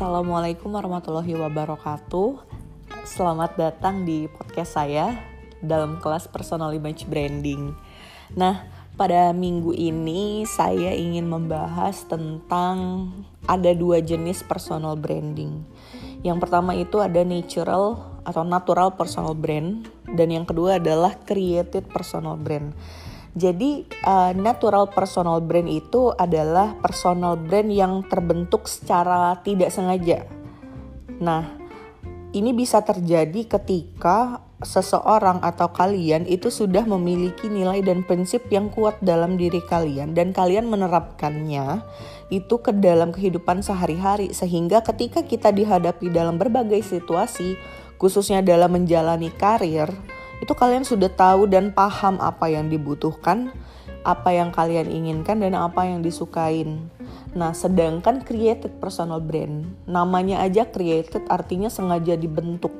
Assalamualaikum warahmatullahi wabarakatuh. Selamat datang di podcast saya dalam kelas personal image branding. Nah, pada minggu ini saya ingin membahas tentang ada dua jenis personal branding. Yang pertama itu ada natural atau natural personal brand dan yang kedua adalah created personal brand. Jadi uh, natural personal brand itu adalah personal brand yang terbentuk secara tidak sengaja. Nah, ini bisa terjadi ketika seseorang atau kalian itu sudah memiliki nilai dan prinsip yang kuat dalam diri kalian dan kalian menerapkannya itu ke dalam kehidupan sehari-hari sehingga ketika kita dihadapi dalam berbagai situasi khususnya dalam menjalani karir itu kalian sudah tahu dan paham apa yang dibutuhkan, apa yang kalian inginkan dan apa yang disukain. Nah, sedangkan created personal brand, namanya aja created artinya sengaja dibentuk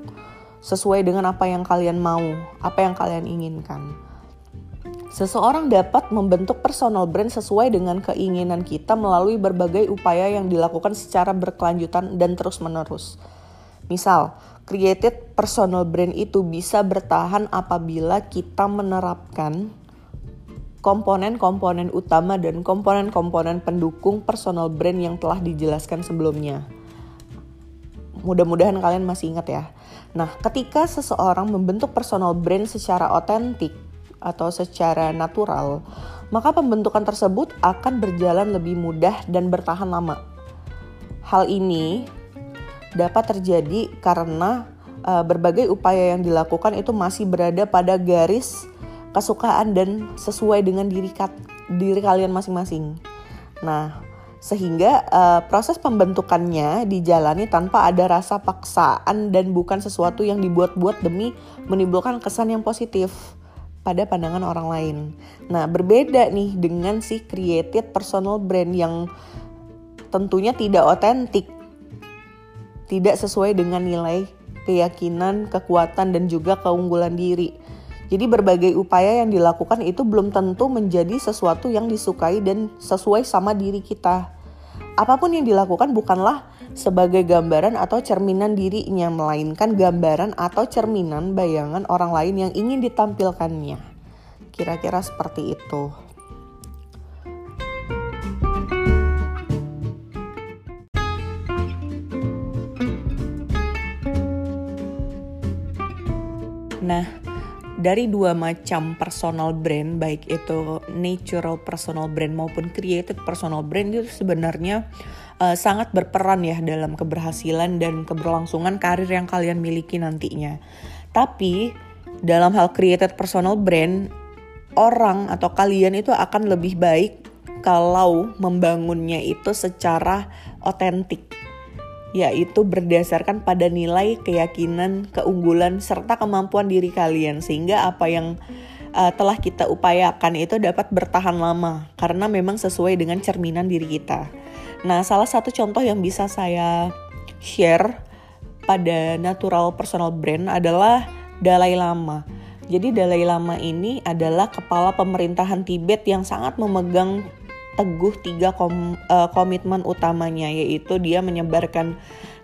sesuai dengan apa yang kalian mau, apa yang kalian inginkan. Seseorang dapat membentuk personal brand sesuai dengan keinginan kita melalui berbagai upaya yang dilakukan secara berkelanjutan dan terus-menerus. Misal, created personal brand itu bisa bertahan apabila kita menerapkan komponen-komponen utama dan komponen-komponen pendukung personal brand yang telah dijelaskan sebelumnya. Mudah-mudahan kalian masih ingat ya. Nah, ketika seseorang membentuk personal brand secara otentik atau secara natural, maka pembentukan tersebut akan berjalan lebih mudah dan bertahan lama. Hal ini dapat terjadi karena uh, berbagai upaya yang dilakukan itu masih berada pada garis kesukaan dan sesuai dengan diri diri kalian masing-masing. Nah, sehingga uh, proses pembentukannya dijalani tanpa ada rasa paksaan dan bukan sesuatu yang dibuat-buat demi menimbulkan kesan yang positif pada pandangan orang lain. Nah, berbeda nih dengan si created personal brand yang tentunya tidak otentik tidak sesuai dengan nilai keyakinan, kekuatan, dan juga keunggulan diri. Jadi berbagai upaya yang dilakukan itu belum tentu menjadi sesuatu yang disukai dan sesuai sama diri kita. Apa pun yang dilakukan bukanlah sebagai gambaran atau cerminan dirinya, melainkan gambaran atau cerminan bayangan orang lain yang ingin ditampilkannya. Kira-kira seperti itu. Nah, dari dua macam personal brand, baik itu natural personal brand maupun created personal brand itu sebenarnya uh, sangat berperan ya dalam keberhasilan dan keberlangsungan karir yang kalian miliki nantinya. Tapi dalam hal created personal brand, orang atau kalian itu akan lebih baik kalau membangunnya itu secara otentik yaitu berdasarkan pada nilai keyakinan, keunggulan serta kemampuan diri kalian sehingga apa yang uh, telah kita upayakan itu dapat bertahan lama karena memang sesuai dengan cerminan diri kita. Nah, salah satu contoh yang bisa saya share pada natural personal brand adalah Dalai Lama. Jadi Dalai Lama ini adalah kepala pemerintahan Tibet yang sangat memegang teguh tiga kom, uh, komitmen utamanya yaitu dia menyebarkan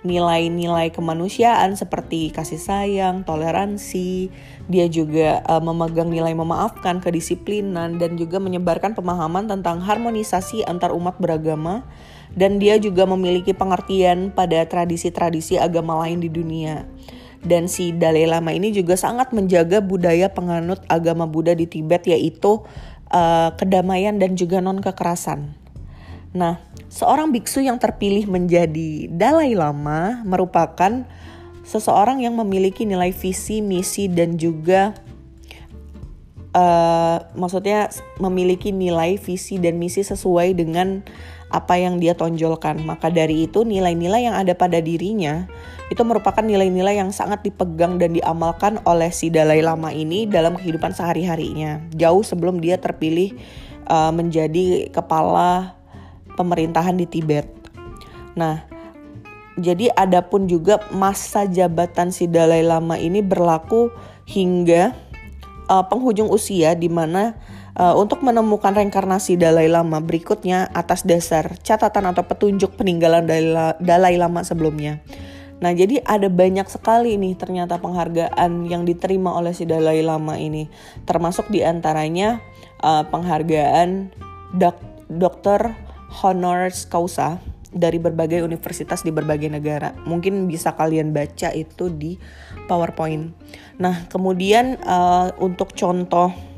nilai-nilai kemanusiaan seperti kasih sayang, toleransi, dia juga uh, memegang nilai memaafkan, kedisiplinan dan juga menyebarkan pemahaman tentang harmonisasi antar umat beragama dan dia juga memiliki pengertian pada tradisi-tradisi agama lain di dunia. Dan si Dalai Lama ini juga sangat menjaga budaya penganut agama Buddha di Tibet yaitu uh, kedamaian dan juga non kekerasan. Nah, seorang biksu yang terpilih menjadi Dalai Lama merupakan seseorang yang memiliki nilai visi, misi dan juga uh, maksudnya memiliki nilai visi dan misi sesuai dengan apa yang dia tonjolkan. Maka dari itu nilai-nilai yang ada pada dirinya itu merupakan nilai-nilai yang sangat dipegang dan diamalkan oleh si Dalai Lama ini dalam kehidupan sehari-harinya. Jauh sebelum dia terpilih uh, menjadi kepala pemerintahan di Tibet. Nah, jadi ada pun juga masa jabatan si Dalai Lama ini berlaku hingga uh, penghujung usia di mana Uh, untuk menemukan reinkarnasi Dalai Lama berikutnya atas dasar catatan atau petunjuk peninggalan Dalai Lama sebelumnya. Nah, jadi ada banyak sekali nih ternyata penghargaan yang diterima oleh si Dalai Lama ini, termasuk di antaranya uh, penghargaan dok dokter honoris causa dari berbagai universitas di berbagai negara. Mungkin bisa kalian baca itu di PowerPoint. Nah, kemudian uh, untuk contoh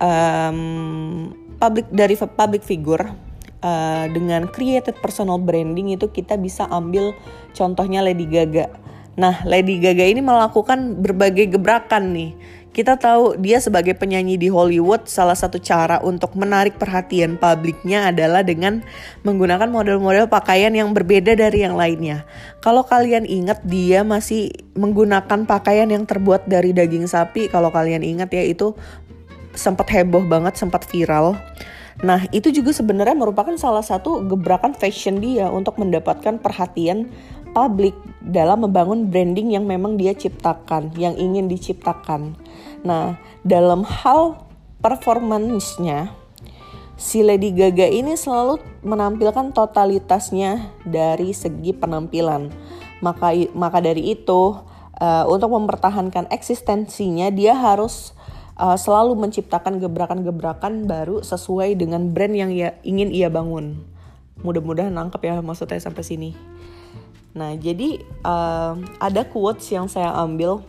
um, public dari public figure uh, dengan created personal branding itu kita bisa ambil contohnya Lady Gaga. Nah, Lady Gaga ini melakukan berbagai gebrakan nih. Kita tahu dia sebagai penyanyi di Hollywood, salah satu cara untuk menarik perhatian publiknya adalah dengan menggunakan model-model pakaian yang berbeda dari yang lainnya. Kalau kalian ingat, dia masih menggunakan pakaian yang terbuat dari daging sapi. Kalau kalian ingat ya, itu sempat heboh banget, sempat viral. Nah, itu juga sebenarnya merupakan salah satu gebrakan fashion dia untuk mendapatkan perhatian publik dalam membangun branding yang memang dia ciptakan, yang ingin diciptakan. Nah, dalam hal performance-nya, si Lady Gaga ini selalu menampilkan totalitasnya dari segi penampilan. Maka maka dari itu, uh, untuk mempertahankan eksistensinya dia harus uh, selalu menciptakan gebrakan-gebrakan baru sesuai dengan brand yang ia, ingin ia bangun. Mudah-mudahan nangkep ya maksudnya sampai sini. Nah, jadi uh, ada quotes yang saya ambil.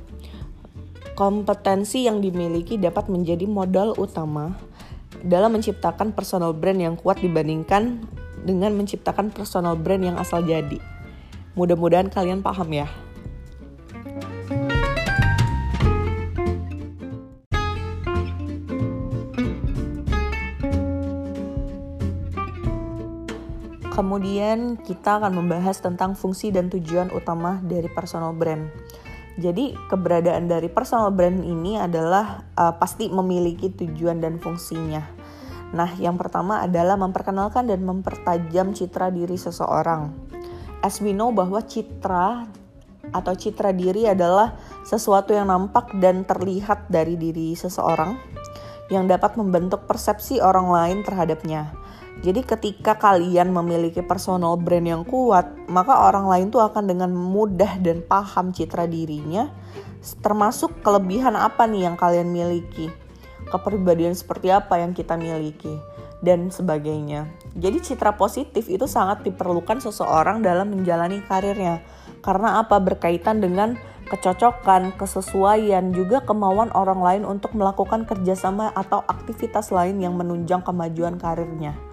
Kompetensi yang dimiliki dapat menjadi modal utama dalam menciptakan personal brand yang kuat dibandingkan dengan menciptakan personal brand yang asal jadi. Mudah-mudahan kalian paham ya. Kemudian kita akan membahas tentang fungsi dan tujuan utama dari personal brand. Jadi keberadaan dari personal brand ini adalah uh, pasti memiliki tujuan dan fungsinya. Nah, yang pertama adalah memperkenalkan dan mempertajam citra diri seseorang. As we know bahwa citra atau citra diri adalah sesuatu yang nampak dan terlihat dari diri seseorang yang dapat membentuk persepsi orang lain terhadapnya. Jadi ketika kalian memiliki personal brand yang kuat, maka orang lain tuh akan dengan mudah dan paham citra dirinya, termasuk kelebihan apa nih yang kalian miliki, kepribadian seperti apa yang kita miliki, dan sebagainya. Jadi citra positif itu sangat diperlukan seseorang dalam menjalani karirnya. Karena apa? Berkaitan dengan kecocokan, kesesuaian, juga kemauan orang lain untuk melakukan kerjasama atau aktivitas lain yang menunjang kemajuan karirnya.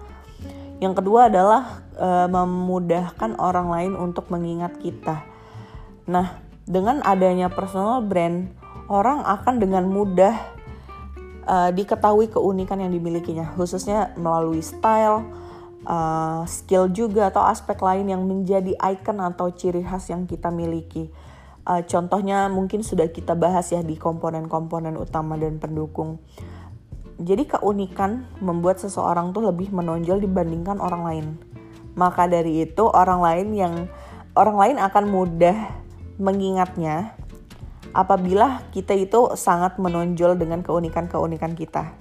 Yang kedua adalah e, memudahkan orang lain untuk mengingat kita. Nah, dengan adanya personal brand, orang akan dengan mudah e, diketahui keunikan yang dimilikinya, khususnya melalui style, e, skill juga atau aspek lain yang menjadi icon atau ciri khas yang kita miliki. E, contohnya mungkin sudah kita bahas ya di komponen-komponen utama dan pendukung. Jadi keunikan membuat seseorang tuh lebih menonjol dibandingkan orang lain. Maka dari itu orang lain yang orang lain akan mudah mengingatnya apabila kita itu sangat menonjol dengan keunikan-keunikan kita.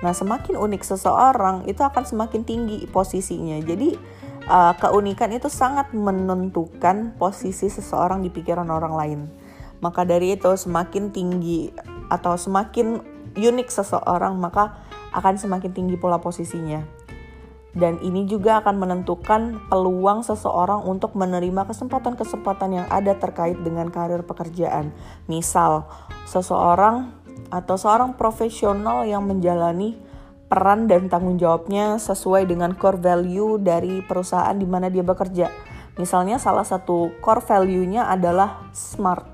Nah, semakin unik seseorang itu akan semakin tinggi posisinya. Jadi uh, keunikan itu sangat menentukan posisi seseorang di pikiran orang lain. Maka dari itu semakin tinggi atau semakin unik seseorang maka akan semakin tinggi pula posisinya. Dan ini juga akan menentukan peluang seseorang untuk menerima kesempatan-kesempatan yang ada terkait dengan karir pekerjaan. Misal, seseorang atau seorang profesional yang menjalani peran dan tanggung jawabnya sesuai dengan core value dari perusahaan di mana dia bekerja. Misalnya salah satu core value-nya adalah smart.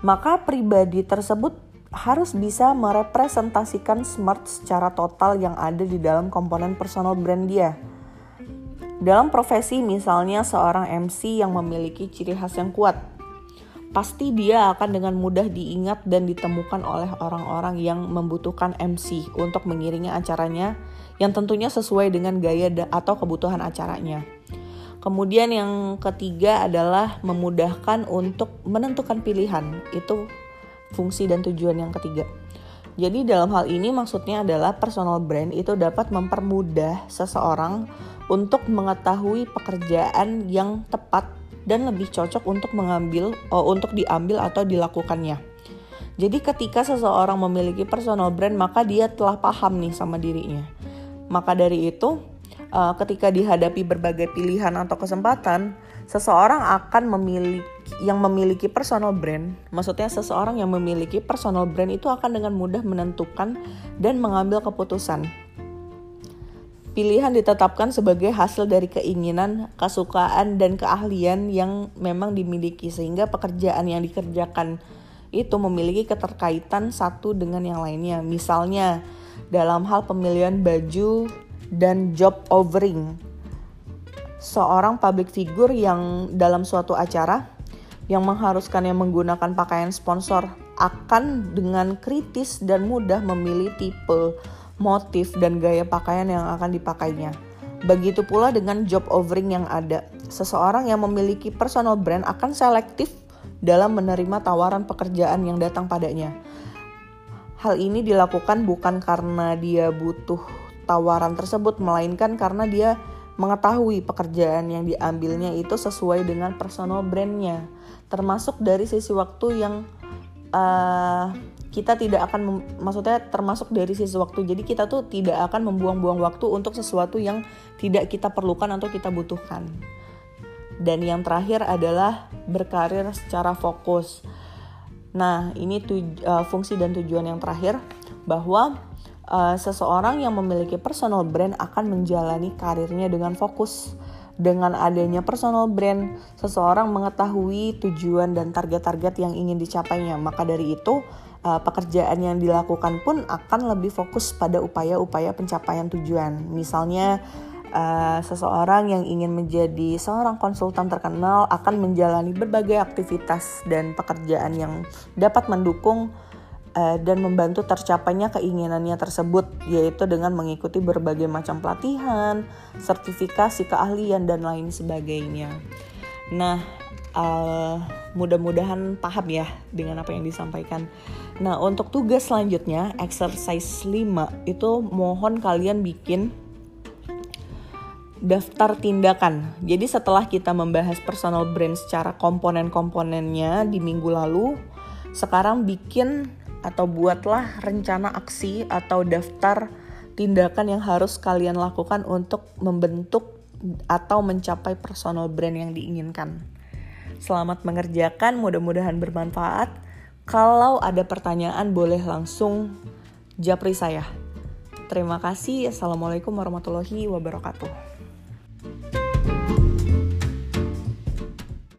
Maka pribadi tersebut harus bisa merepresentasikan smart secara total yang ada di dalam komponen personal brand dia. Dalam profesi misalnya seorang MC yang memiliki ciri khas yang kuat, pasti dia akan dengan mudah diingat dan ditemukan oleh orang-orang yang membutuhkan MC untuk mengiringi acaranya yang tentunya sesuai dengan gaya atau kebutuhan acaranya. Kemudian yang ketiga adalah memudahkan untuk menentukan pilihan. Itu fungsi dan tujuan yang ketiga. Jadi dalam hal ini maksudnya adalah personal brand itu dapat mempermudah seseorang untuk mengetahui pekerjaan yang tepat dan lebih cocok untuk mengambil oh, untuk diambil atau dilakukannya. Jadi ketika seseorang memiliki personal brand maka dia telah paham nih sama dirinya. Maka dari itu uh, ketika dihadapi berbagai pilihan atau kesempatan, seseorang akan memiliki yang memiliki personal brand, maksudnya seseorang yang memiliki personal brand itu akan dengan mudah menentukan dan mengambil keputusan. Pilihan ditetapkan sebagai hasil dari keinginan, kesukaan, dan keahlian yang memang dimiliki sehingga pekerjaan yang dikerjakan itu memiliki keterkaitan satu dengan yang lainnya. Misalnya dalam hal pemilihan baju dan job offering. Seorang public figure yang dalam suatu acara yang mengharuskannya menggunakan pakaian sponsor akan dengan kritis dan mudah memilih tipe, motif, dan gaya pakaian yang akan dipakainya. Begitu pula dengan job offering yang ada. Seseorang yang memiliki personal brand akan selektif dalam menerima tawaran pekerjaan yang datang padanya. Hal ini dilakukan bukan karena dia butuh tawaran tersebut, melainkan karena dia mengetahui pekerjaan yang diambilnya itu sesuai dengan personal brandnya, termasuk dari sisi waktu yang uh, kita tidak akan, maksudnya termasuk dari sisi waktu. Jadi kita tuh tidak akan membuang-buang waktu untuk sesuatu yang tidak kita perlukan atau kita butuhkan. Dan yang terakhir adalah berkarir secara fokus. Nah, ini tuj uh, fungsi dan tujuan yang terakhir bahwa uh, seseorang yang memiliki personal brand akan menjalani karirnya dengan fokus. Dengan adanya personal brand, seseorang mengetahui tujuan dan target-target yang ingin dicapainya. Maka dari itu, uh, pekerjaan yang dilakukan pun akan lebih fokus pada upaya-upaya pencapaian tujuan. Misalnya, uh, seseorang yang ingin menjadi seorang konsultan terkenal akan menjalani berbagai aktivitas dan pekerjaan yang dapat mendukung dan membantu tercapainya keinginannya tersebut yaitu dengan mengikuti berbagai macam pelatihan, sertifikasi keahlian dan lain sebagainya. Nah, uh, mudah-mudahan paham ya dengan apa yang disampaikan. Nah, untuk tugas selanjutnya, exercise 5 itu mohon kalian bikin daftar tindakan. Jadi setelah kita membahas personal brand secara komponen-komponennya di minggu lalu, sekarang bikin atau buatlah rencana aksi atau daftar tindakan yang harus kalian lakukan untuk membentuk atau mencapai personal brand yang diinginkan. Selamat mengerjakan, mudah-mudahan bermanfaat. Kalau ada pertanyaan boleh langsung japri saya. Terima kasih. Assalamualaikum warahmatullahi wabarakatuh.